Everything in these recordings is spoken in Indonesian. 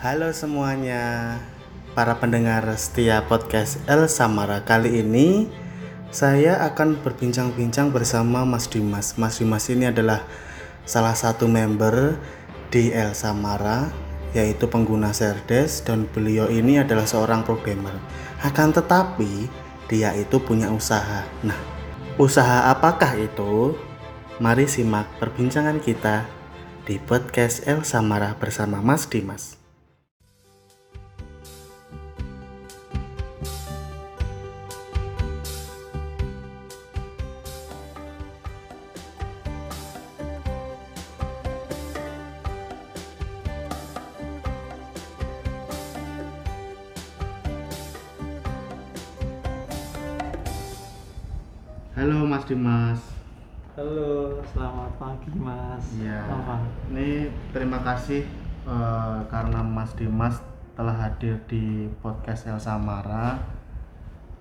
Halo semuanya, para pendengar setia podcast El Samara. Kali ini saya akan berbincang-bincang bersama Mas Dimas. Mas Dimas ini adalah salah satu member di El Samara, yaitu pengguna Serdes dan beliau ini adalah seorang programmer. Akan tetapi dia itu punya usaha. Nah, usaha apakah itu? Mari simak perbincangan kita di podcast El Samara bersama Mas Dimas. Dimas. Halo, selamat pagi Mas. Ya. Apa? Ini terima kasih eh, karena Mas Dimas telah hadir di podcast El Samara.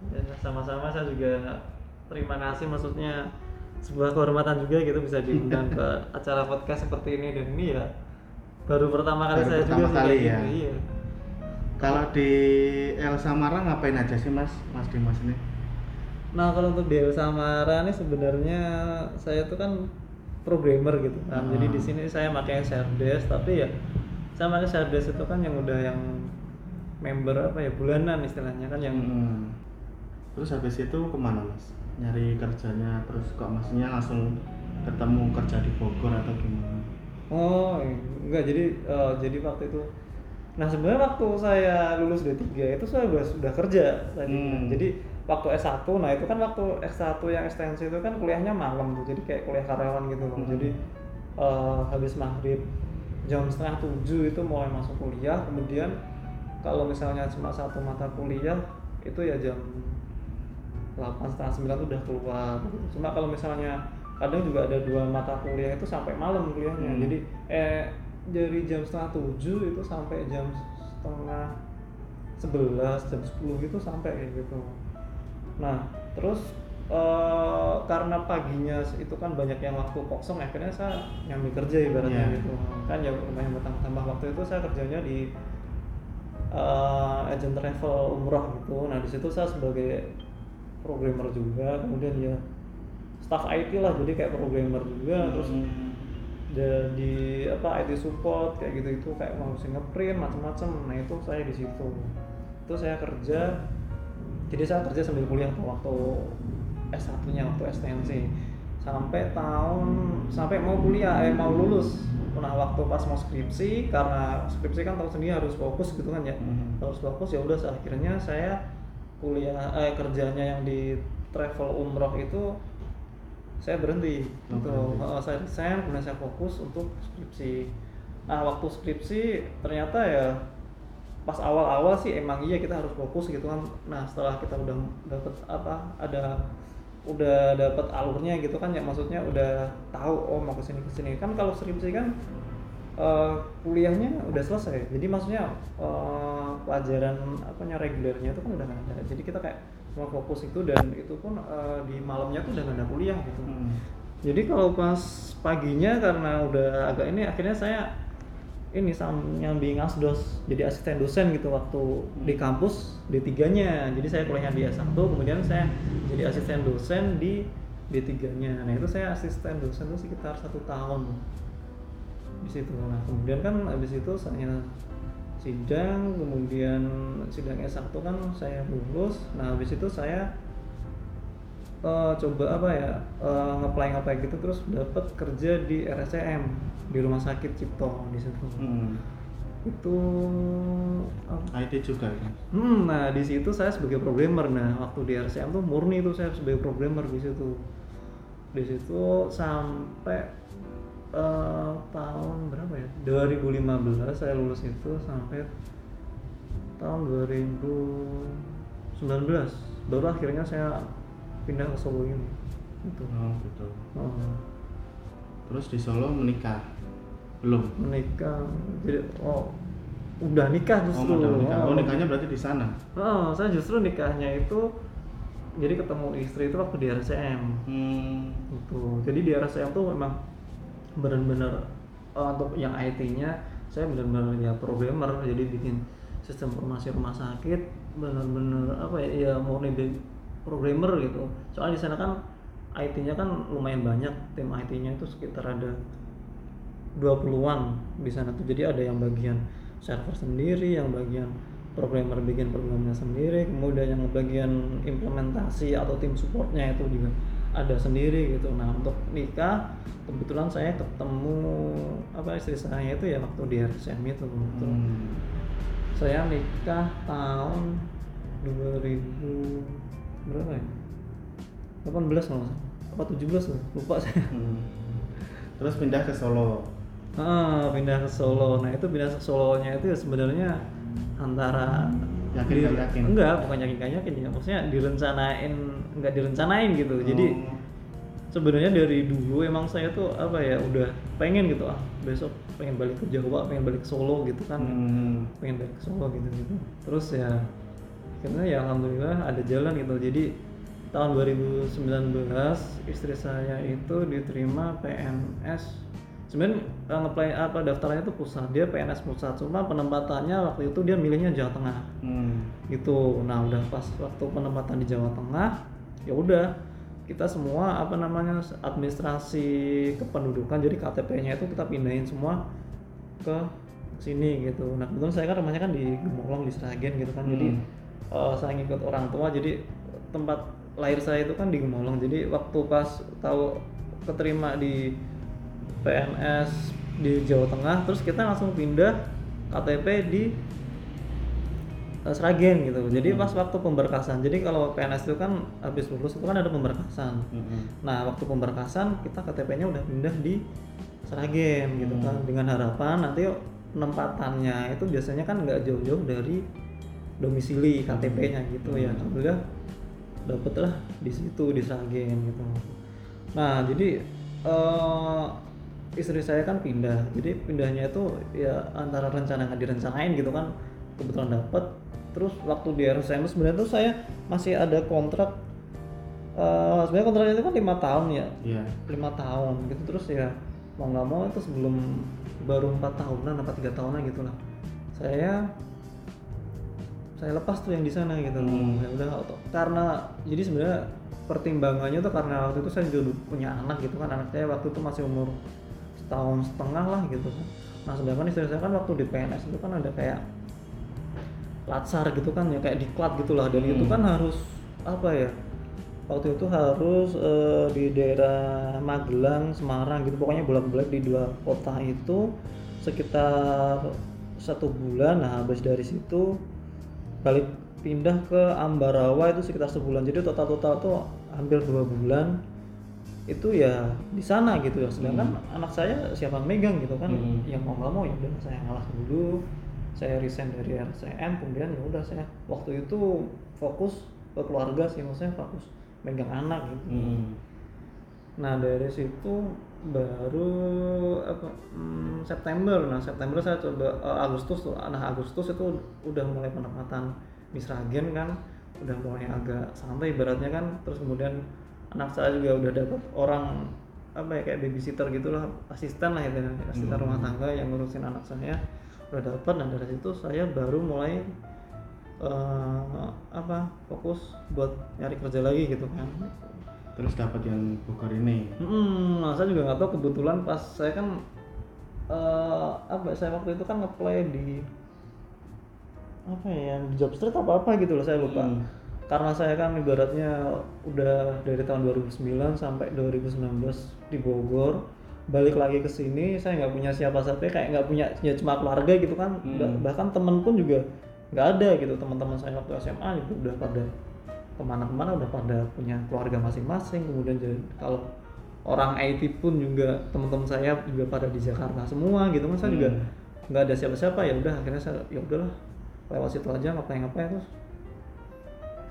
Ya, sama-sama saya juga terima kasih maksudnya sebuah kehormatan juga gitu bisa diundang ke acara podcast seperti ini dan ini ya baru pertama kali Baru saya pertama juga sih kali kayak ya. Iya. Kalau di El Samara ngapain aja sih Mas? Mas Dimas ini? Nah, kalau untuk Del Samara nih sebenarnya saya tuh kan programmer gitu kan. Jadi Ah. di sini saya pakai Serdes tapi ya saya pakai Serdes itu kan yang udah yang member apa ya bulanan istilahnya kan yang Hmm. Terus habis itu ke mana Mas? Nyari kerjanya terus kok maksudnya langsung ketemu kerja di Bogor atau gimana? Oh, enggak jadi eh, jadi waktu itu Nah, sebenarnya waktu saya lulus D3 itu saya udah sudah kerja tadi. Hmm. Jadi waktu S1, nah itu kan waktu S1 yang ekstensi itu kan kuliahnya malam tuh. Jadi kayak kuliah karyawan gitu loh. Hmm. Jadi eh, habis maghrib jam setengah tujuh itu mulai masuk kuliah. Kemudian kalau misalnya cuma satu mata kuliah itu ya jam 8 setengah sembilan udah keluar gitu. cuma kalau misalnya kadang juga ada dua mata kuliah itu sampai malam kuliahnya Hmm. jadi eh dari jam setengah tujuh itu sampai jam setengah sebelas jam 10 gitu sampai kayak gitu nah terus eh, karena paginya itu kan banyak yang waktu kosong akhirnya saya nyambi kerja ibaratnya Iya. gitu. Kan ya lumayan bertambah waktu itu saya kerjanya di eh, agent travel umroh gitu. Nah di situ saya sebagai programmer juga. Kemudian ya staff IT lah jadi kayak programmer juga. Terus Hmm. jadi apa IT support kayak gitu itu kayak mau ngeprint macam-macam nah itu saya di situ. Itu saya kerja jadi saya kerja sambil kuliah tuh waktu S1 nya waktu ekstensi sampai tahun sampai mau kuliah eh mau lulus. Nah waktu pas mau skripsi karena skripsi kan tahu sendiri harus fokus gitu kan ya. Mhm. harus fokus ya udah akhirnya saya kuliah eh kerjanya yang di travel umroh itu saya berhenti gitu. Eh, saya resign kemudian saya fokus untuk skripsi. Nah waktu skripsi ternyata ya pas awal-awal sih emang iya kita harus fokus gitu kan. Nah setelah kita udah dapet apa ada udah dapet alurnya gitu kan ya maksudnya udah tahu oh mau ke sini ke sini. Kan kalau skripsi kan eh, kuliahnya udah selesai. Jadi maksudnya eh, pelajaran apanya regulernya itu kan udah nggak ada. Jadi kita kayak cuma fokus itu dan itu pun eh, di malamnya tuh udah nggak ada kuliah gitu. Hmm. jadi kalau pas paginya karena udah agak ini akhirnya saya ini sam nyambi ngasdos jadi asisten dosen gitu waktu di kampus di tiganya. Jadi saya kuliahnya di S1 kemudian saya jadi asisten dosen di di tiganya. Nah itu saya asisten dosen itu sekitar satu tahun di situ. Nah kemudian kan habis itu saya sidang kemudian sidang S1 kan saya lulus. Nah habis itu saya eh, coba apa ya eh, ngeplay ngeplay gitu terus dapat kerja di RSCM di rumah sakit Cipto di situ. Hmm. itu apa- IT juga ya. hmm, nah di situ saya sebagai programmer. Nah waktu di RSCM tuh murni tuh saya sebagai programmer di situ. Di situ sampai eh, tahun berapa ya? 2015 saya lulus itu sampai tahun 2019 baru akhirnya saya pindah ke Solo ini itu Oh, gitu. Oh, Terus di Solo menikah? Belum. menikah jadi oh udah nikah Oh, justru udah menikah. Oh, Oh. nikahnya berarti di sana. Oh, saya justru nikahnya itu jadi ketemu istri itu waktu di RCM Hmm. gitu. Jadi di RCM tuh memang benar-benar eh, untuk yang IT-nya saya benar-benar ya programmer jadi bikin sistem informasi rumah sakit benar-benar apa ya ya murni programmer gitu soalnya di sana kan IT-nya kan lumayan banyak tim IT-nya itu sekitar ada 20-an di sana tuh jadi ada yang bagian server sendiri yang bagian programmer bikin programnya sendiri kemudian yang bagian implementasi atau tim supportnya itu juga ada sendiri gitu nah untuk nikah kebetulan saya ketemu apa istri saya itu ya waktu di RSM itu gitu. Hmm. saya nikah tahun 2000 berapa ya 18 kalau nggak salah. apa 17 lah lupa saya Hmm. Terus pindah ke Solo. Ah, pindah ke Solo. Nah, itu pindah ke Solonya itu ya sebenarnya antara Yakin di- yakin? Enggak, bukan yakin nggak yakin ya. Maksudnya direncanain enggak direncanain gitu. Jadi Oh. sebenarnya dari dulu emang saya tuh apa ya udah pengen gitu ah besok pengen balik ke Jawa, pengen balik ke Solo gitu kan. Hmm. Pengen balik ke Solo gitu gitu. Terus ya karena ya alhamdulillah ada jalan gitu. Jadi tahun 2019 istri saya itu diterima PNS sebenarnya eh, ngeplay apa daftarnya itu pusat. Dia PNS pusat. Cuma penempatannya waktu itu dia milihnya Jawa Tengah. Hmm. gitu. Nah udah pas waktu penempatan di Jawa Tengah ya udah. Kita semua apa namanya administrasi kependudukan jadi KTP-nya itu kita pindahin semua ke sini gitu. Nah kebetulan saya kan rumahnya kan di Gemolong di Sragen gitu kan. Jadi Hmm. eh, saya ngikut orang tua jadi tempat lahir saya itu kan di Gemolong. Jadi waktu pas tahu keterima di PNS di Jawa Tengah terus kita langsung pindah KTP di eh, Sragen gitu. Jadi pas waktu pemberkasan. Jadi kalau PNS itu kan habis lulus itu kan ada pemberkasan. Hmm. Nah, waktu pemberkasan kita KTP-nya udah pindah di Sragen gitu kan. Dengan harapan nanti penempatannya itu biasanya kan nggak jauh-jauh dari domisili KTP-nya gitu ya. Alhamdulillah dapet lah di situ di Sragen gitu. Nah, jadi eh, istri saya kan pindah. Jadi pindahnya itu ya antara rencana nggak direncanain gitu kan kebetulan dapet. Terus waktu di RSM sebenarnya tuh saya masih ada kontrak eh sebenarnya kontraknya itu kan lima tahun ya Iya. lima tahun gitu terus ya mau nggak mau itu sebelum baru empat tahunan apa tiga tahunan gitu lah saya saya lepas tuh yang di sana gitu loh. Hmm. ya udah auto- karena jadi sebenarnya pertimbangannya tuh karena waktu itu saya juga punya anak gitu kan anak saya waktu itu masih umur setahun setengah lah gitu kan. Nah sedangkan istri saya kan waktu di PNS itu kan ada kayak latsar gitu kan ya kayak diklat gitu lah dan itu Hmm. kan harus apa ya waktu itu harus eh, di daerah Magelang Semarang gitu. Pokoknya bolak-balik di dua kota itu sekitar satu bulan nah habis dari situ balik pindah ke Ambarawa itu sekitar sebulan. Jadi total total tuh hampir dua bulan itu ya di sana gitu. Ya sedangkan anak saya siapa yang megang gitu kan? Hmm. yang mau nggak mau ya udah saya ngalah dulu. Saya resign dari RCM kemudian ya udah saya waktu itu fokus ke keluarga sih maksudnya fokus megang anak gitu. Hmm. Nah dari situ baru apa hmm, September. Nah September saya coba eh, Agustus tuh. Nah Agustus itu udah mulai penempatan di Sragen kan, udah mulai agak santai ibaratnya kan. Terus kemudian anak saya juga udah dapat orang apa ya kayak babysitter gitulah, asisten lah itu asisten Hmm. rumah tangga yang ngurusin anak saya udah dapat. Dan dari situ saya baru mulai eh, apa fokus buat nyari kerja lagi gitu kan. Terus dapat yang Bogor ini. Hmm, nah, saya juga nggak tahu kebetulan pas saya kan eh apa saya waktu itu kan ngeplay di apa ya di job street apa apa gitu loh saya lupa Hmm. karena saya kan ibaratnya udah dari tahun 2009 sampai 2019 di Bogor balik lagi ke sini saya nggak punya siapa-siapa kayak nggak punya ya cuma keluarga gitu kan Hmm. Bah- bahkan temen pun juga nggak ada gitu teman-teman saya waktu SMA juga udah pada ke mana-kemana udah pada punya keluarga masing-masing kemudian jadi kalau orang IT pun juga teman-teman saya juga pada di Jakarta semua gitu kan saya juga Hmm. nggak ada siapa-siapa ya udah akhirnya saya ya udahlah lewat situ aja ngapain-ngapain terus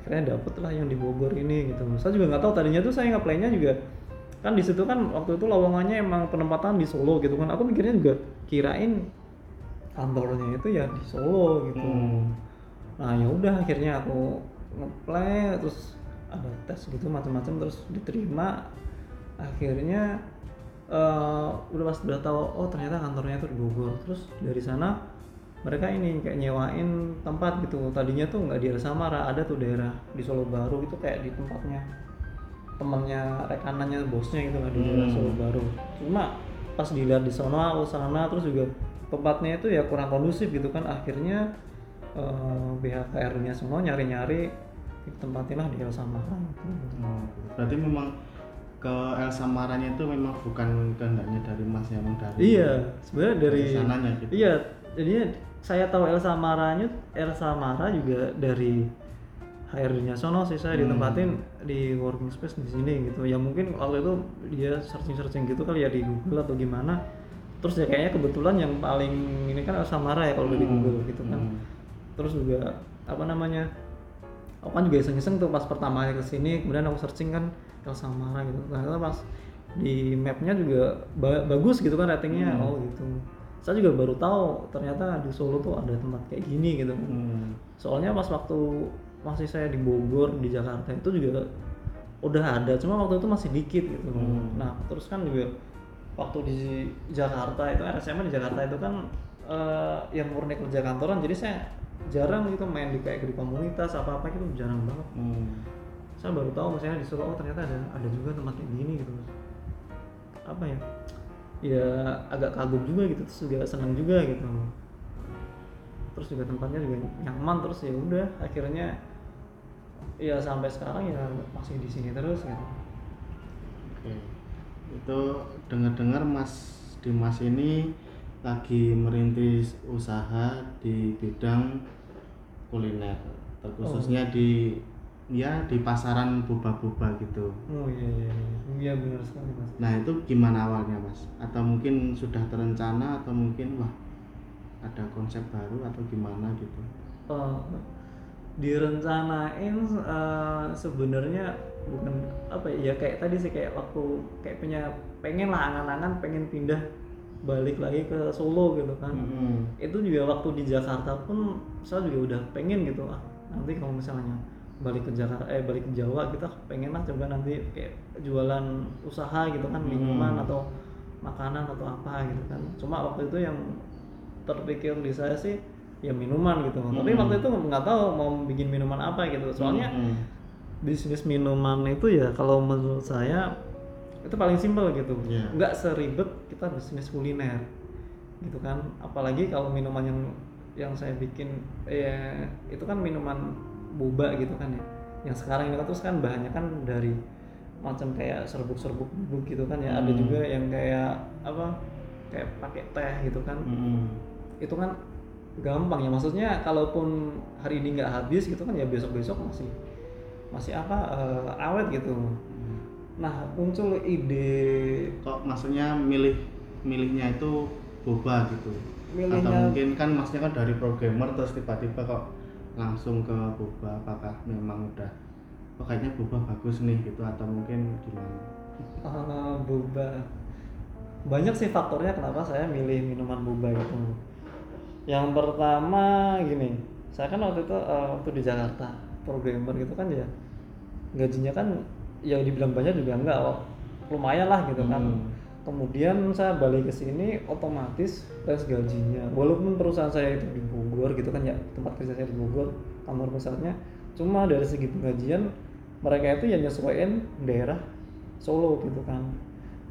akhirnya dapet lah yang di Bogor ini gitu saya juga nggak tahu tadinya tuh saya ngeplaynya juga kan di situ kan waktu itu lowongannya emang penempatan di Solo gitu kan aku mikirnya juga kirain kantornya itu ya di Solo gitu Hmm. nah ya udah akhirnya aku ngeplay terus ada tes gitu macam-macam terus diterima. Akhirnya eh, udah pas udah tahu oh ternyata kantornya itu di Bogor. Terus dari sana mereka ini kayak nyewain tempat gitu. Tadinya tuh nggak di Samara ada tuh daerah di Solo Baru itu kayak di tempatnya temannya rekanannya bosnya gitu lah di daerah Hmm. Solo Baru. Cuma pas dilihat di sana aku sana terus juga tempatnya itu ya kurang kondusif gitu kan. Akhirnya eh, BHKR-nya semua nyari-nyari tempatilah di El Samara gitu. Oh, berarti memang ke El Samaranya itu memang bukan kehendaknya dari Mas yang dari Iya, sebenarnya dari dari sananya gitu. Iya, jadinya saya tahu El Samaranya, El Samara juga dari HRD-nya sono sih saya Hmm. ditempatin di working space di sini gitu. Ya mungkin waktu itu dia searching-searching gitu kali ya di Google atau gimana. Terus ya kayaknya kebetulan yang paling ini kan El Samara ya kalau udah di Hmm. Google gitu kan. Hmm. Terus juga apa namanya? Aku kan juga iseng-iseng tuh pas pertama kali ke sini, kemudian aku searching kan El Samara gitu. Ternyata pas di mapnya juga ba- bagus gitu kan ratingnya, Hmm. oh gitu. Saya juga baru tahu ternyata di Solo tuh ada tempat kayak gini gitu. Hmm. Soalnya pas waktu masih saya di Bogor di Jakarta itu juga udah ada, cuma waktu itu masih dikit gitu. Hmm. Nah terus kan juga waktu di Jakarta itu RSM di Jakarta itu kan eh, yang murni kerja kantoran, jadi saya jarang gitu main di kayak di komunitas apa apa gitu jarang banget. Hmm. Saya baru tahu misalnya di Solo oh ternyata ada ada juga tempat kayak gini gitu. Apa ya? Ya agak kagum juga gitu, terus juga senang juga gitu terus juga tempatnya juga nyaman terus ya udah akhirnya ya sampai sekarang ya masih di sini terus gitu Oke. Itu dengar-dengar Mas Dimas ini lagi merintis usaha di bidang kuliner, terkhususnya di ya di pasaran boba-boba gitu. oh iya iya iya iya benar sekali mas Nah itu gimana awalnya mas? Atau mungkin sudah terencana atau mungkin wah ada konsep baru atau gimana gitu? Eh, direncanain eh, sebenarnya bukan apa ya ya kayak tadi sih kayak waktu kayak punya pengen lah angan-angan pengen pindah balik lagi ke Solo gitu kan Hmm. itu juga waktu di Jakarta pun saya juga udah pengen gitu ah nanti kalau misalnya balik ke Jakarta eh balik ke Jawa kita pengen lah coba nanti kayak jualan usaha gitu kan Hmm. minuman atau makanan atau apa gitu kan cuma waktu itu yang terpikir di saya sih ya minuman gitu tapi Hmm. waktu itu nggak tahu mau bikin minuman apa gitu soalnya Hmm. bisnis minuman itu ya kalau menurut saya itu paling simpel gitu Iya. nggak seribet kita bisnis kuliner gitu kan. Apalagi kalau minuman yang yang saya bikin ya itu kan minuman boba gitu kan ya. Yang sekarang ini terus kan bahannya kan dari macam kayak serbuk-serbuk bubuk gitu kan ya. Ada Hmm. juga yang kayak apa kayak pakai teh gitu kan. Hmm. itu kan gampang ya. Maksudnya kalaupun hari ini nggak habis gitu kan ya besok besok masih masih apa eh, awet gitu nah muncul ide Kok maksudnya milih milihnya itu boba gitu? Atau Milihnya- mungkin kan maksudnya kan dari programmer terus tiba-tiba kok langsung ke boba? Apakah memang udah oh kayaknya boba bagus nih gitu atau mungkin gimana? eh, boba banyak sih faktornya kenapa saya milih minuman boba gitu yang pertama gini saya kan waktu itu eh, waktu di Jakarta programmer gitu kan ya gajinya kan ya dibilang banyak juga enggak oh, lumayan lah gitu kan. Hmm. kemudian saya balik ke sini otomatis tes gajinya. Walaupun perusahaan saya itu di Bogor gitu kan ya tempat kerja saya di Bogor kantor pusatnya. Cuma dari segi penggajian mereka itu ya nyesuaiin daerah Solo gitu kan.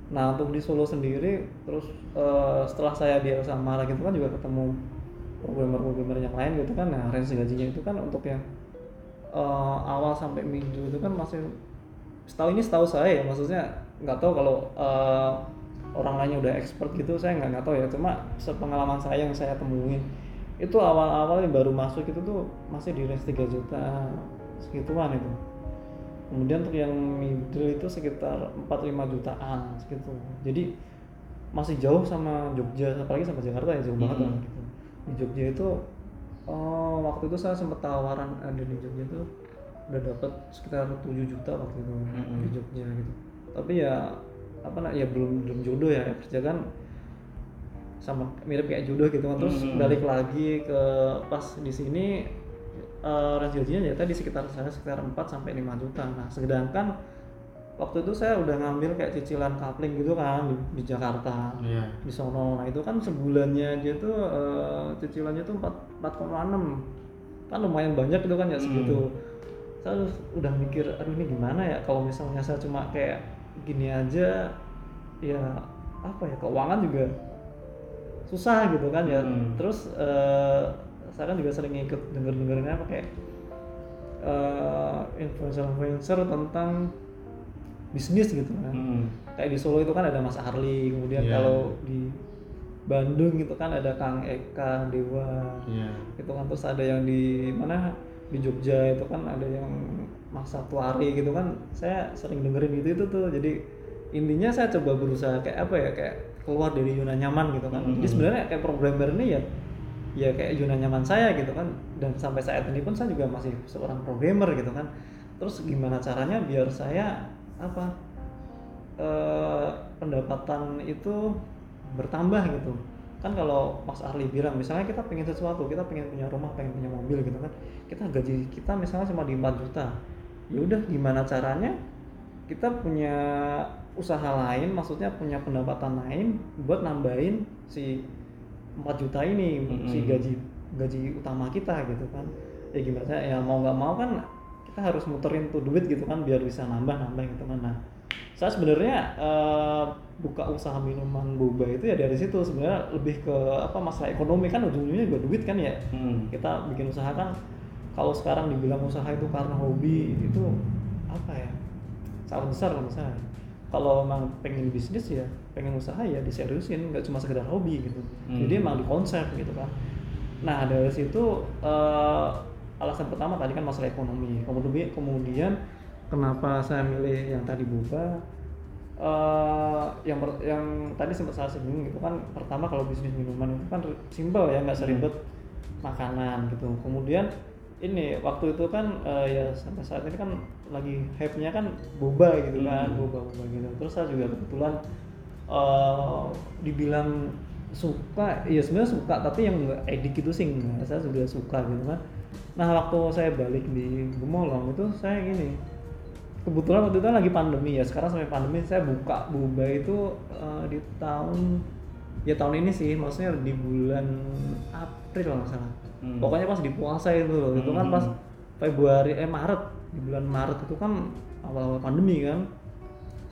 Nah untuk di Solo sendiri terus eh, setelah saya di Samara gitu kan juga ketemu programmer-programmer yang lain gitu kan. Nah range gajinya itu kan untuk yang eh, awal sampai minggu itu kan masih setahu ini setahu saya ya maksudnya nggak tahu kalau eh, orang lainnya udah expert gitu saya nggak nggak tahu ya. Cuma sepengalaman saya yang saya temuin itu awal-awal yang baru masuk itu tuh masih di range 3 juta segituan itu. Kemudian untuk yang middle itu sekitar 4-5 jutaan segitu. Jadi masih jauh sama Jogja apalagi sama Jakarta ya jauh banget Hmm. lah gitu. Di Jogja itu oh, waktu itu saya sempat tawaran ada di Jogja itu udah dapat sekitar 7 juta waktu itu Mm-mm. di Jogja gitu. Tapi ya apa nak ya belum belum jodoh ya. Kerja kan sama mirip kayak jodoh gitu kan. Terus Mm-mm. balik lagi ke pas di sini uh, range gajinya ya tadi sekitar saya sekitar 4 sampai 5 juta. Nah sedangkan waktu itu saya udah ngambil kayak cicilan kapling gitu kan di, di Jakarta Iya. di sono. Nah itu kan sebulannya aja tuh eh, cicilannya tuh 4 4,6 kan lumayan banyak itu kan ya segitu saya udah mikir aduh ini gimana ya kalau misalnya saya cuma kayak gini aja ya apa ya keuangan juga susah gitu kan ya Hmm. terus eh, saya kan juga sering ikut denger dengerin apa kayak eh, influencer-influencer tentang bisnis gitu kan Mm. kayak di Solo itu kan ada Mas Harli kemudian Iya. kalau di Bandung itu kan ada Kang Eka Dewa Iya. itu kan terus ada yang di mana di Jogja itu kan ada yang Mas Satuari gitu kan saya sering dengerin gitu itu tuh. Jadi intinya saya coba berusaha kayak apa ya kayak keluar dari zona nyaman gitu kan. Jadi Mhm. sebenarnya kayak programmer ini ya ya kayak zona nyaman saya gitu kan. Dan sampai saat ini pun saya juga masih seorang programmer gitu kan. Terus gimana caranya biar saya apa eh, pendapatan itu bertambah gitu kan kalau Mas Arli bilang misalnya kita pengen sesuatu kita pengen punya rumah pengen punya mobil gitu kan kita gaji kita misalnya cuma di 4 juta. Ya udah gimana caranya? Kita punya usaha lain maksudnya punya pendapatan lain buat nambahin si 4 juta ini si Mm-mm. gaji gaji utama kita gitu kan. Ya gimana saya ya mau nggak mau kan kita harus muterin tuh duit gitu kan biar bisa nambah nambah gitu kan. Nah saya sebenarnya eh, buka usaha minuman boba itu ya dari situ. Sebenarnya lebih ke apa masalah ekonomi. Kan ujung-ujungnya juga duit kan ya. Mm. kita bikin usaha kan kalau sekarang dibilang usaha itu karena hobi itu apa ya? Salah besar kalau saya kalau emang pengen bisnis ya pengen usaha ya diseriusin. Nggak cuma sekedar hobi gitu. Hmm. jadi emang di konsep gitu kan. Nah dari situ eh, alasan pertama tadi kan masalah ekonomi. Kemudian kemudian kenapa saya milih yang tadi boba eh yang yang tadi sempat saya singgung itu kan pertama kalau bisnis minuman itu kan simpel ya nggak seribet makanan gitu. Kemudian ini waktu itu kan eh, ya sampai saat ini kan lagi hype nya kan boba gitu kan Hmm. boba boba gitu. Terus saya juga kebetulan eh dibilang suka ya sebenarnya suka tapi yang nggak edik itu sih enggak saya juga suka gitu kan. Nah waktu saya balik di Gemolong itu saya gini kebetulan waktu itu lagi pandemi ya. Sekarang sampai pandemi saya buka boba itu eh, di tahun ya tahun ini sih. Maksudnya di bulan April kalau salah. Hmm. pokoknya pas di puasa itu loh itu kan Hmm. pas Februari eh Maret. Di bulan Maret itu kan awal-awal pandemi kan.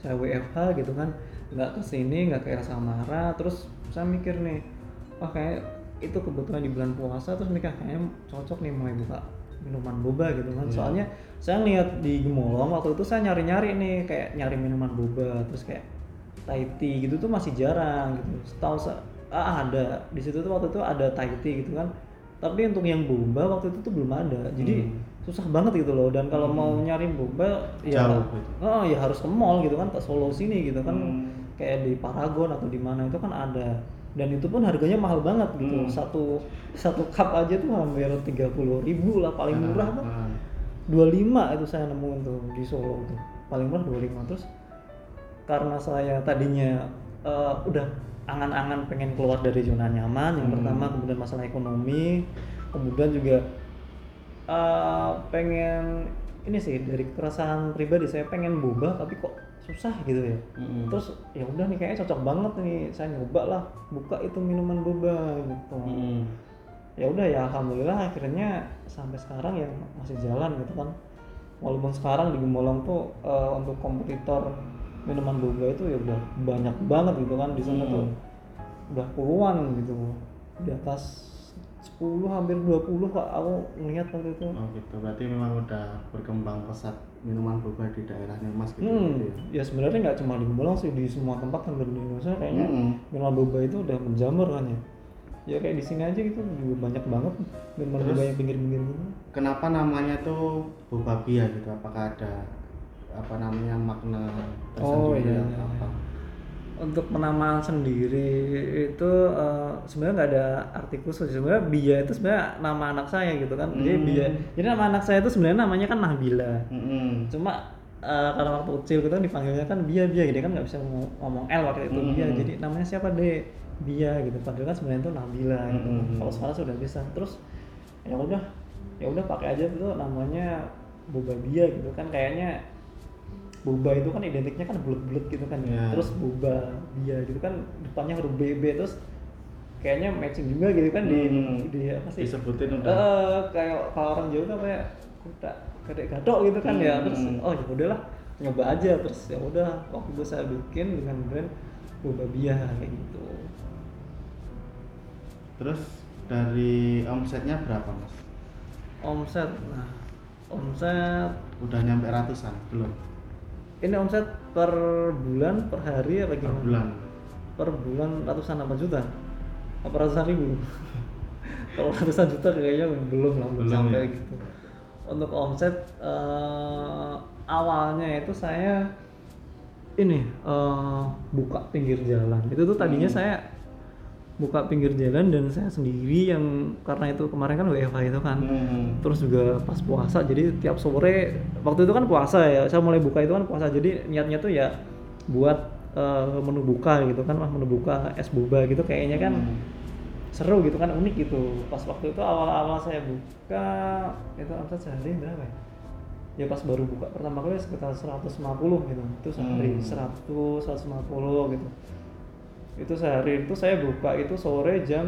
Saya WFH gitu kan. Nggak ke sini nggak ke Samara terus saya mikir nih wah kayak itu kebetulan di bulan puasa. Terus mikir kayaknya cocok nih mulai buka minuman boba gitu kan Iya. soalnya saya lihat di Gemolong waktu itu saya nyari-nyari nih kayak nyari minuman boba terus kayak Thai tea gitu tuh masih jarang gitu setahu saya ah, ada di situ tuh waktu itu ada Thai tea gitu kan tapi untuk yang boba waktu itu tuh belum ada jadi Hmm. susah banget gitu loh dan kalau Hmm. mau nyari boba ya Jauh gitu. oh ya harus ke mall gitu kan ke Solo sini gitu kan Hmm. kayak di Paragon atau di mana itu kan ada dan itu pun harganya mahal banget gitu Hmm. satu satu cup aja tuh hampir tiga puluh ribu lah paling murah tuh Ah, ah. 25 itu saya nemuin tuh di Solo tuh paling murah 25 terus karena saya tadinya eh, udah angan-angan pengen keluar dari zona nyaman yang Hmm. pertama kemudian masalah ekonomi kemudian juga eh, pengen ini sih dari perasaan pribadi saya pengen boba tapi kok susah gitu ya Mm-mm. terus ya udah nih kayaknya cocok banget nih saya nyoba lah buka itu minuman boba gitu Mm-mm. ya udah ya alhamdulillah akhirnya sampai sekarang ya masih jalan gitu kan walaupun sekarang di Gemolong tuh eh, untuk kompetitor minuman boba itu ya udah banyak banget gitu kan di sana Hmm. tuh udah puluhan gitu di atas 10 hampir 20 pak aku ngeliat waktu itu Oh gitu, berarti memang udah berkembang pesat minuman boba di daerahnya Mas gitu. hmm, ya? ya sebenarnya nggak cuma di Gemolong sih di semua tempat hampir di Indonesia kayaknya Mm-mm. minuman boba itu udah menjamur kan ya ya kayak di sini aja gitu juga banyak banget minuman Terus? boba yang pinggir-pinggir gitu Kenapa namanya tuh boba bia gitu? Apakah ada apa namanya makna Oh, tersendiri iya, atau iya, apa? Untuk penamaan sendiri itu eh, sebenarnya nggak ada arti khusus sebenarnya Bia itu sebenarnya nama anak saya gitu kan jadi Hmm. Bia jadi nama anak saya itu sebenarnya namanya kan Nabila Mm-mm. cuma eh, karena waktu kecil gitu kan dipanggilnya kan Bia Bia jadi kan nggak bisa ngomong, L waktu itu Bia Hmm. jadi namanya siapa deh Bia gitu padahal kan sebenarnya itu Nabila gitu. Hmm. kalau sekarang sudah bisa terus ya udah ya udah pakai aja itu namanya boba Bia gitu kan kayaknya boba itu kan identiknya kan bulat-bulat gitu kan ya. Iya. terus boba dia gitu kan depannya huruf BB terus kayaknya matching juga gitu kan di Hmm. di apa sih Disebutin udah. Eh, kayak kalau orang Jawa tuh kayak kuda kadek gadok gitu kan ya terus Hmm. oh ya udahlah nyoba aja terus ya udah waktu itu saya bikin dengan brand boba bia kayak gitu Terus dari omsetnya berapa mas? omset nah omset Udah nyampe ratusan belum? Ini omset per bulan per hari apa Per gimana bulan. per bulan ratusan apa juta apa ratusan ribu kalau ratusan juta kayaknya belum lah belum Belum sampai ya? gitu untuk omset eh, awalnya itu saya ini eh, buka pinggir jalan itu tuh tadinya Hmm. saya buka pinggir jalan dan saya sendiri yang karena itu kemarin kan WFH itu kan Hmm. terus juga pas puasa jadi tiap sore waktu itu kan puasa ya saya mulai buka itu kan puasa jadi niatnya tuh ya buat eh, menu buka gitu kan wah menu buka es boba gitu kayaknya kan Hmm. seru gitu kan unik gitu pas waktu itu awal-awal saya buka itu omset sehari berapa ya ya pas baru buka pertama kali sekitar 150 gitu itu sehari Hmm. 100 150 gitu itu sehari itu saya buka itu sore jam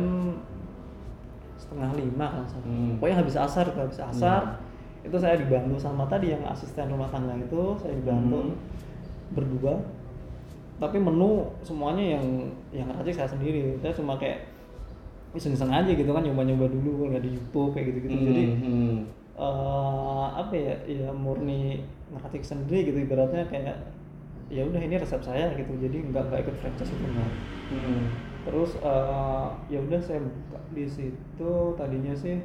setengah lima kan Hmm. pokoknya habis asar tuh, habis asar itu saya dibantu sama tadi yang asisten rumah tangga itu saya dibantu Hmm. berdua tapi menu semuanya yang yang racik saya sendiri saya cuma kayak iseng-iseng aja gitu kan nyoba-nyoba dulu nggak di YouTube kayak gitu-gitu jadi Hmm. eh, apa ya ya murni ngeracik sendiri gitu ibaratnya kayak ya udah ini resep saya gitu jadi nggak nggak ikut franchise itu enggak Hmm. terus eh, ya udah saya buka di situ tadinya sih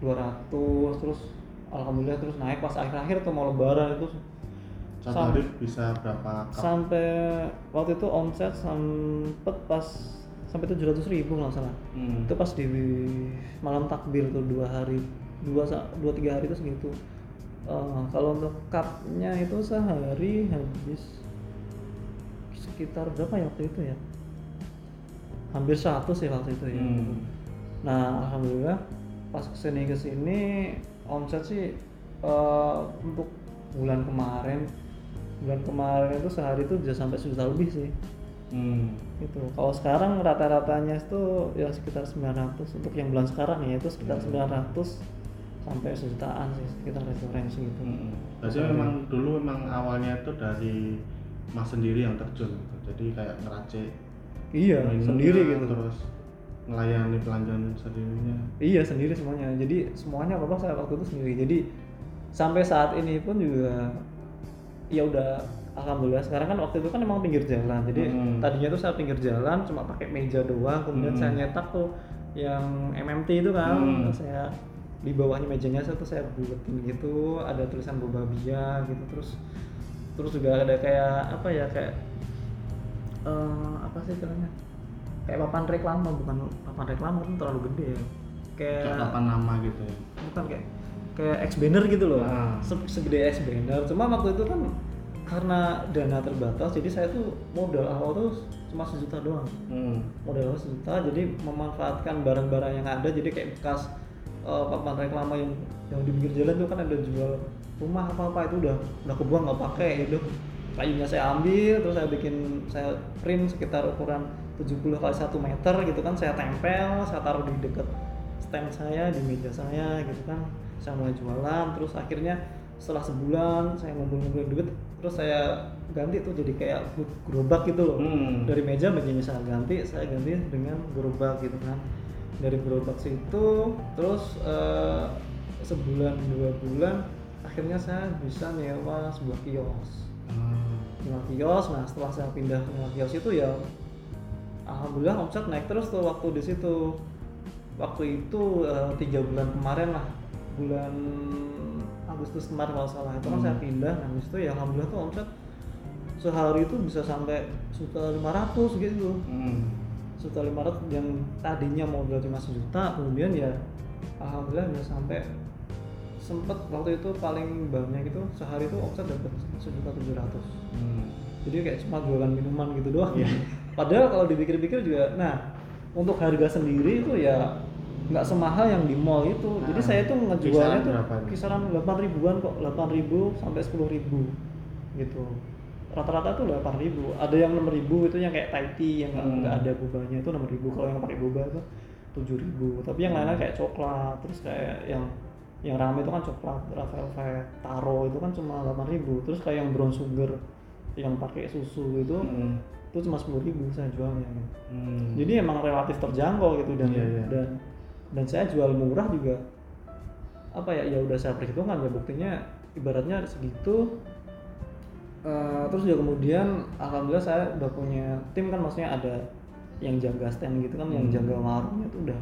200 terus alhamdulillah terus naik pas akhir-akhir tuh mau lebaran itu Satu hari bisa berapa cup? sampai waktu itu omset sempet pas sampai 700 ribu nggak salah Hmm. itu pas di malam takbir tuh dua hari dua dua tiga hari itu segitu Eh, kalau untuk cupnya itu sehari habis sekitar berapa ya waktu itu ya? Hampir 100 ya waktu itu ya. Hmm. nah alhamdulillah pas ke sini ke sini omset sih eh, untuk bulan kemarin bulan kemarin itu sehari itu bisa sampai sejuta lebih sih. Hmm. itu kalau sekarang rata-ratanya itu ya sekitar 900 untuk yang bulan sekarang ya itu sekitar 900 sampai sejutaan sih sekitar referensi gitu Hmm. Jadi memang dulu memang awalnya itu dari mas sendiri yang terjun gitu. Jadi kayak ngeracik iya sendiri gitu terus melayani pelanggan sendirinya. iya sendiri semuanya jadi semuanya apa saya waktu itu sendiri jadi sampai saat ini pun juga ya udah alhamdulillah sekarang kan waktu itu kan emang pinggir jalan jadi Hmm. tadinya tuh saya pinggir jalan cuma pakai meja doang kemudian Hmm. saya nyetak tuh yang MMT itu kan Hmm. saya di bawahnya mejanya saya tuh saya buletin gitu ada tulisan Bobabia gitu terus terus juga ada kayak apa ya kayak eh, apa sih istilahnya kayak papan reklama bukan papan reklama itu terlalu gede ya kayak Kayak papan nama gitu ya. bukan kayak kayak X banner gitu loh Ah. Se- segede X banner cuma waktu itu kan karena dana terbatas jadi saya tuh modal awal tuh cuma sejuta doang Hmm. modal awal sejuta jadi memanfaatkan barang-barang yang ada jadi kayak bekas eh, papan reklama yang yang di pinggir jalan tuh kan ada jual rumah apa apa itu udah udah kebuang nggak pakai itu kayunya saya ambil terus saya bikin saya print sekitar ukuran 70 kali 1 meter gitu kan. Saya tempel saya taruh di deket stand saya di meja saya gitu kan. Saya mulai jualan terus akhirnya setelah sebulan saya ngumpul-ngumpulin duit terus saya ganti tuh jadi kayak gerobak gitu loh. Hmm. dari meja mejanya saya ganti saya ganti dengan gerobak gitu kan dari gerobak situ terus eh, sebulan dua bulan akhirnya saya bisa nyewa sebuah kios Ah. nyewa kios nah setelah saya pindah nyewa kios itu ya alhamdulillah omset naik terus tuh waktu di situ waktu itu eh, tiga bulan kemarin lah bulan Agustus kemarin kalau salah itu kan Hmm. saya pindah nah di situ ya alhamdulillah tuh omset sehari itu bisa sampai lima ratus gitu Hmm. Juta lima ratus yang tadinya modal cuma sejuta kemudian ya alhamdulillah bisa sampai sempet waktu itu paling banyak itu sehari itu omset dapat sejuta tujuh ratus. Hmm. jadi kayak cuma jualan minuman gitu doang. Iya. padahal kalau dipikir-pikir juga nah untuk harga sendiri itu ya nggak semahal yang di mall itu. Jadi Nah, saya tuh ngejualnya kisaran tuh berapa kisaran 8 ribuan kok 8 ribu sampai 10 ribu gitu rata-rata tuh delapan ribu ada yang enam ribu itu yang kayak Thai tea yang nggak Hmm. ada bobanya itu enam ribu kalau yang pakai boba itu tujuh ribu tapi yang lainnya Hmm. kayak coklat terus kayak yang yang rame itu kan coklat Rafael taro itu kan cuma delapan ribu terus kayak yang brown sugar yang pakai susu itu Hmm. itu cuma sepuluh ribu saya jualnya. Hmm. jadi emang relatif terjangkau gitu dan Iya, iya. dan dan saya jual murah juga apa ya ya udah saya perhitungkan ya buktinya ibaratnya segitu Eh, terus juga kemudian alhamdulillah saya udah punya tim kan maksudnya ada yang jaga stand gitu kan yang Hmm. jaga warungnya tuh udah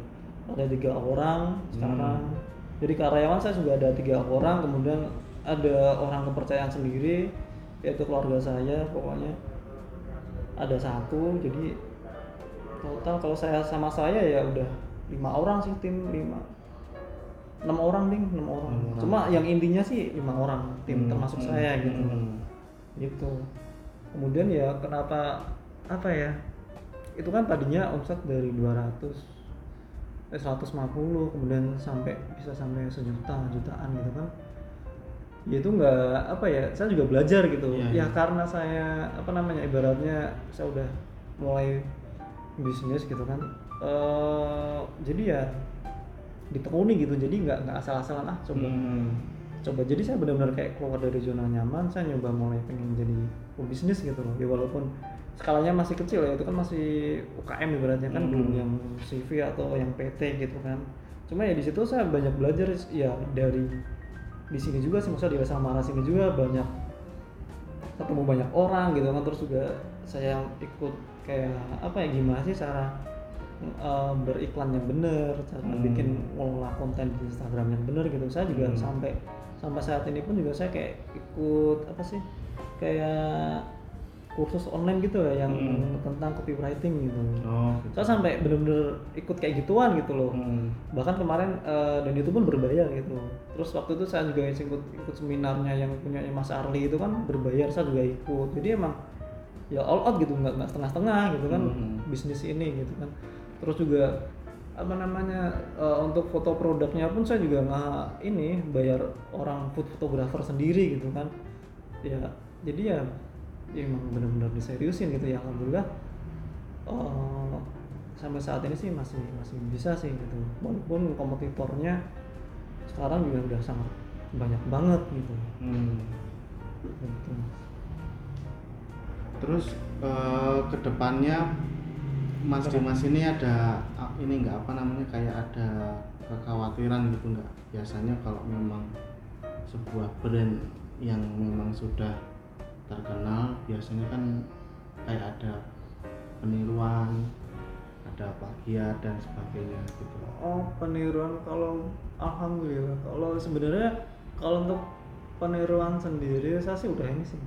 ada tiga orang sekarang Hmm. jadi karyawan saya juga ada tiga orang kemudian ada orang kepercayaan sendiri yaitu keluarga saya pokoknya ada satu jadi total kalau saya sama saya ya udah lima orang sih tim lima enam orang ding enam orang orang. cuma yang intinya sih lima orang tim Hmm. termasuk Hmm. saya gitu Hmm. Gitu. Kemudian ya kenapa apa ya itu kan tadinya omset dari 200 eh 150 kemudian sampai bisa sampai sejuta jutaan gitu kan. Ya itu nggak apa ya saya juga belajar gitu. Iya, ya iya. karena saya apa namanya ibaratnya saya udah mulai bisnis gitu kan. Eh jadi ya ditekuni gitu. Jadi nggak nggak asal-asalan ah coba Hmm. Coba jadi saya benar-benar kayak keluar dari zona nyaman saya nyoba mulai pengen jadi pebisnis gitu loh ya walaupun skalanya masih kecil ya itu kan masih UKM ibaratnya kan Hmm. belum yang CV atau yang PT gitu kan cuma ya di situ saya banyak belajar ya dari di sini juga sih maksudnya di Samara sini juga banyak ketemu banyak orang gitu kan terus juga saya ikut kayak apa ya gimana sih cara eh, beriklan yang bener cara Hmm. bikin ngelola konten di Instagram yang bener gitu saya juga Hmm. sampai sampai saat ini pun juga saya kayak ikut apa sih kayak kursus online gitu ya yang Hmm. tentang copywriting gitu Oh, gitu. saya sampai bener-bener ikut kayak gituan gitu loh Hmm. bahkan kemarin eh, dan itu pun berbayar gitu terus waktu itu saya juga ikut ikut seminarnya yang punya Mas Arli itu kan berbayar saya juga ikut jadi emang ya all out gitu nggak nggak setengah-setengah gitu kan Mhm. bisnis ini gitu kan terus juga apa namanya eh, untuk foto produknya pun saya juga nggak ini bayar orang food photographer sendiri gitu kan. Ya jadi ya, ya emang benar-benar diseriusin gitu ya alhamdulillah. Eh, sampai saat ini sih masih masih bisa sih gitu. Walaupun kompetitornya sekarang juga udah sangat banyak banget gitu. Hmm. gitu Terus eh, ke depannya Mas Dimas ini ada ini nggak apa namanya kayak ada kekhawatiran gitu nggak? Biasanya kalau memang sebuah brand yang memang sudah terkenal biasanya kan kayak ada peniruan, ada plagiat dan sebagainya gitu. Oh peniruan kalau alhamdulillah kalau sebenarnya kalau untuk peniruan sendiri saya sih udah ini sih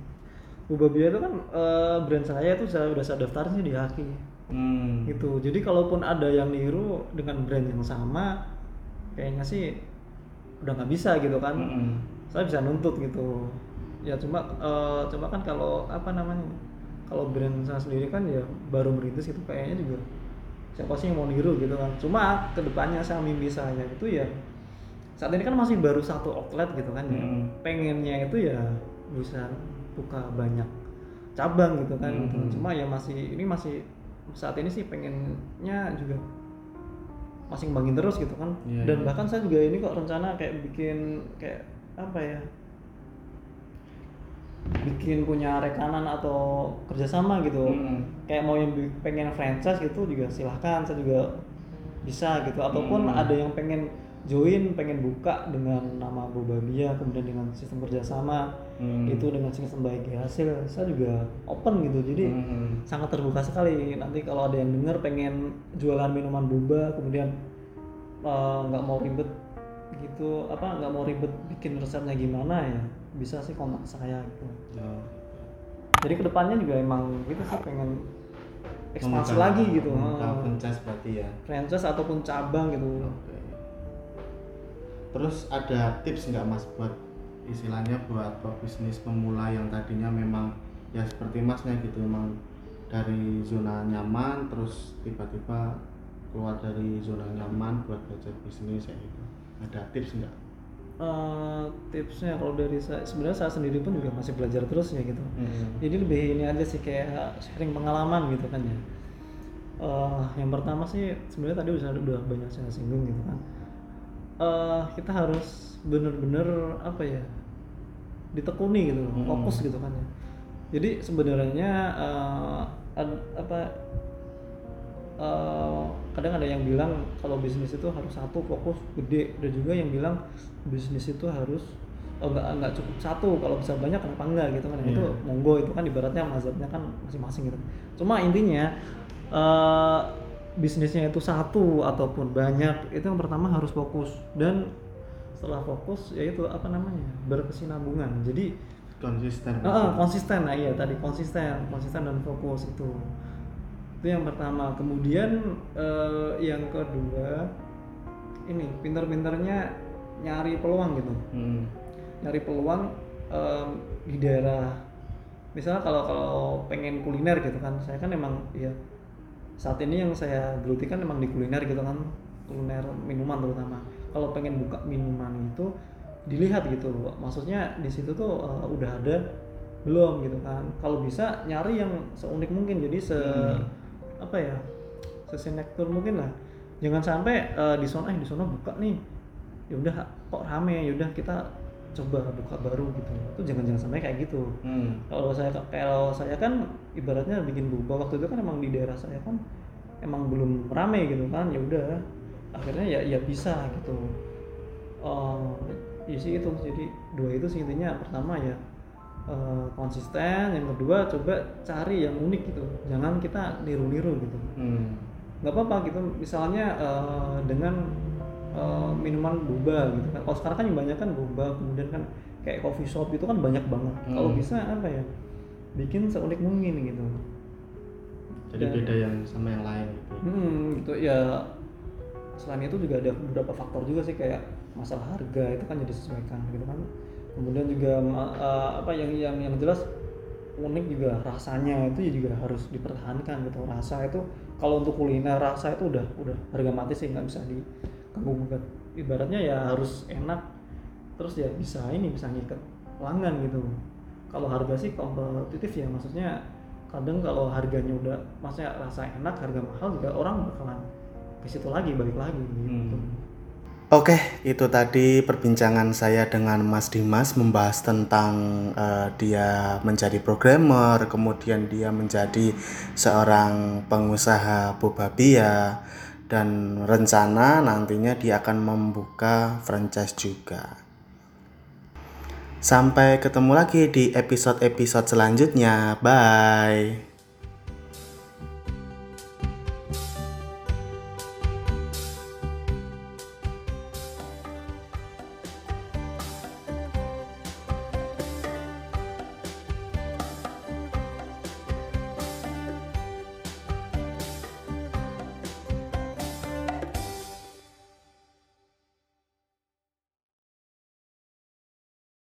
Bubabia itu kan eh, brand saya itu saya udah saya daftarin sih di Haki Hmm. gitu jadi kalaupun ada yang niru dengan brand yang sama kayaknya sih udah nggak bisa gitu kan Mm-mm. saya bisa nuntut gitu ya cuma eh, cuma kan kalau apa namanya kalau brand saya sendiri kan ya baru merintis gitu kayaknya juga siapa sih yang mau niru gitu kan cuma ke depannya saya mimpi saya itu ya saat ini kan masih baru satu outlet gitu kan ya Hmm. pengennya itu ya bisa buka banyak cabang gitu kan gitu. Hmm. cuma ya masih ini masih saat ini sih pengennya juga masih ngembangin terus gitu kan Iya, dan iya. bahkan saya juga ini kok rencana kayak bikin kayak apa ya bikin punya rekanan atau kerjasama gitu Mm-mm. kayak mau yang pengen franchise gitu juga silahkan saya juga bisa gitu ataupun Hmm. ada yang pengen join pengen buka dengan nama Bobabia kemudian dengan sistem kerjasama Hmm. itu dengan sistem baik hasil saya juga open gitu jadi Mm-mm. sangat terbuka sekali nanti kalau ada yang denger pengen jualan minuman boba kemudian eh, nggak mau ribet gitu apa nggak mau ribet bikin resepnya gimana ya bisa sih kontak saya gitu Ya. jadi ke depannya juga emang gitu sih pengen ekspansi lagi gitu Eh, franchise berarti ya franchise ataupun cabang gitu Oke. Terus ada tips nggak mas buat istilahnya buat pebisnis pemula yang tadinya memang ya seperti masnya gitu memang dari zona nyaman terus tiba-tiba keluar dari zona nyaman buat belajar bisnis ya gitu. Ada tips nggak? eh, tipsnya kalau dari saya sebenarnya saya sendiri pun juga masih belajar terus ya gitu Hmm. jadi lebih ini aja sih kayak sharing pengalaman gitu kan ya Eh, yang pertama sih sebenarnya tadi udah udah banyak saya singgung gitu kan Eh, kita harus bener-bener apa ya ditekuni gitu loh, Hmm. fokus gitu kan ya jadi sebenarnya eh, ad- apa eh, kadang ada yang bilang kalau bisnis itu harus satu fokus gede ada juga yang bilang bisnis itu harus oh, enggak enggak cukup satu kalau bisa banyak kenapa enggak gitu kan itu Iya. monggo itu kan ibaratnya mazhabnya kan masing-masing gitu cuma intinya eh, bisnisnya itu satu ataupun banyak itu yang pertama harus fokus. Dan setelah fokus yaitu apa namanya berkesinambungan. Jadi Konsisten. Ah, konsisten. Nah iya tadi konsisten. Konsisten dan fokus itu. Itu yang pertama. Kemudian eh, yang kedua ini pintar-pintarnya nyari peluang gitu. Hmm. nyari peluang em, di daerah. Misalnya kalau kalau pengen kuliner gitu kan saya kan emang ya saat ini yang saya geluti kan emang di kuliner gitu kan kuliner minuman terutama. Kalau pengen buka minuman itu dilihat gitu. Maksudnya di situ tuh eh, udah ada belum gitu kan. Kalau bisa nyari yang seunik mungkin jadi se Hmm. apa ya sesenektur mungkin lah. Jangan sampai eh, di sana eh di sana buka nih. Ya udah kok rame? Ya udah kita coba buka baru gitu. Itu jangan jangan sampai kayak gitu. Hmm. kalau saya kalau saya kan ibaratnya bikin boba waktu itu kan emang di daerah saya kan emang belum rame gitu kan. Ya udah akhirnya ya ya bisa gitu. Oh ya sih itu. Jadi dua itu sih intinya. Pertama ya eh, konsisten. Yang kedua coba cari yang unik gitu. Jangan kita niru-niru gitu. Hmm. nggak apa-apa gitu. Misalnya eh, dengan eh, minuman boba gitu kan. Kalau sekarang kan yang banyak kan boba kemudian kan kayak coffee shop itu kan banyak banget. Kalau Hmm. bisa apa ya bikin seunik mungkin gitu. Jadi Dan- beda yang sama yang lain gitu. hmm gitu. Ya selain itu juga ada beberapa faktor juga sih kayak masalah harga itu kan jadi sesuaikan gitu kan. Kemudian juga eh, apa yang yang yang jelas unik juga rasanya itu juga harus dipertahankan gitu. Rasa itu kalau untuk kuliner rasa itu udah udah harga mati sih nggak bisa diganggu gugat ibaratnya ya harus enak terus ya bisa ini bisa ngikat pelanggan gitu. Kalau harga sih kompetitif ya maksudnya kadang kalau harganya udah maksudnya rasa enak harga mahal juga orang bakalan ke situ lagi balik lagi gitu. Hmm. Oke, itu tadi perbincangan saya dengan Mas Dimas membahas tentang eh, dia menjadi programmer, kemudian dia menjadi seorang pengusaha boba bia dan rencana nantinya dia akan membuka franchise juga. Sampai ketemu lagi di episode-episode selanjutnya. Bye.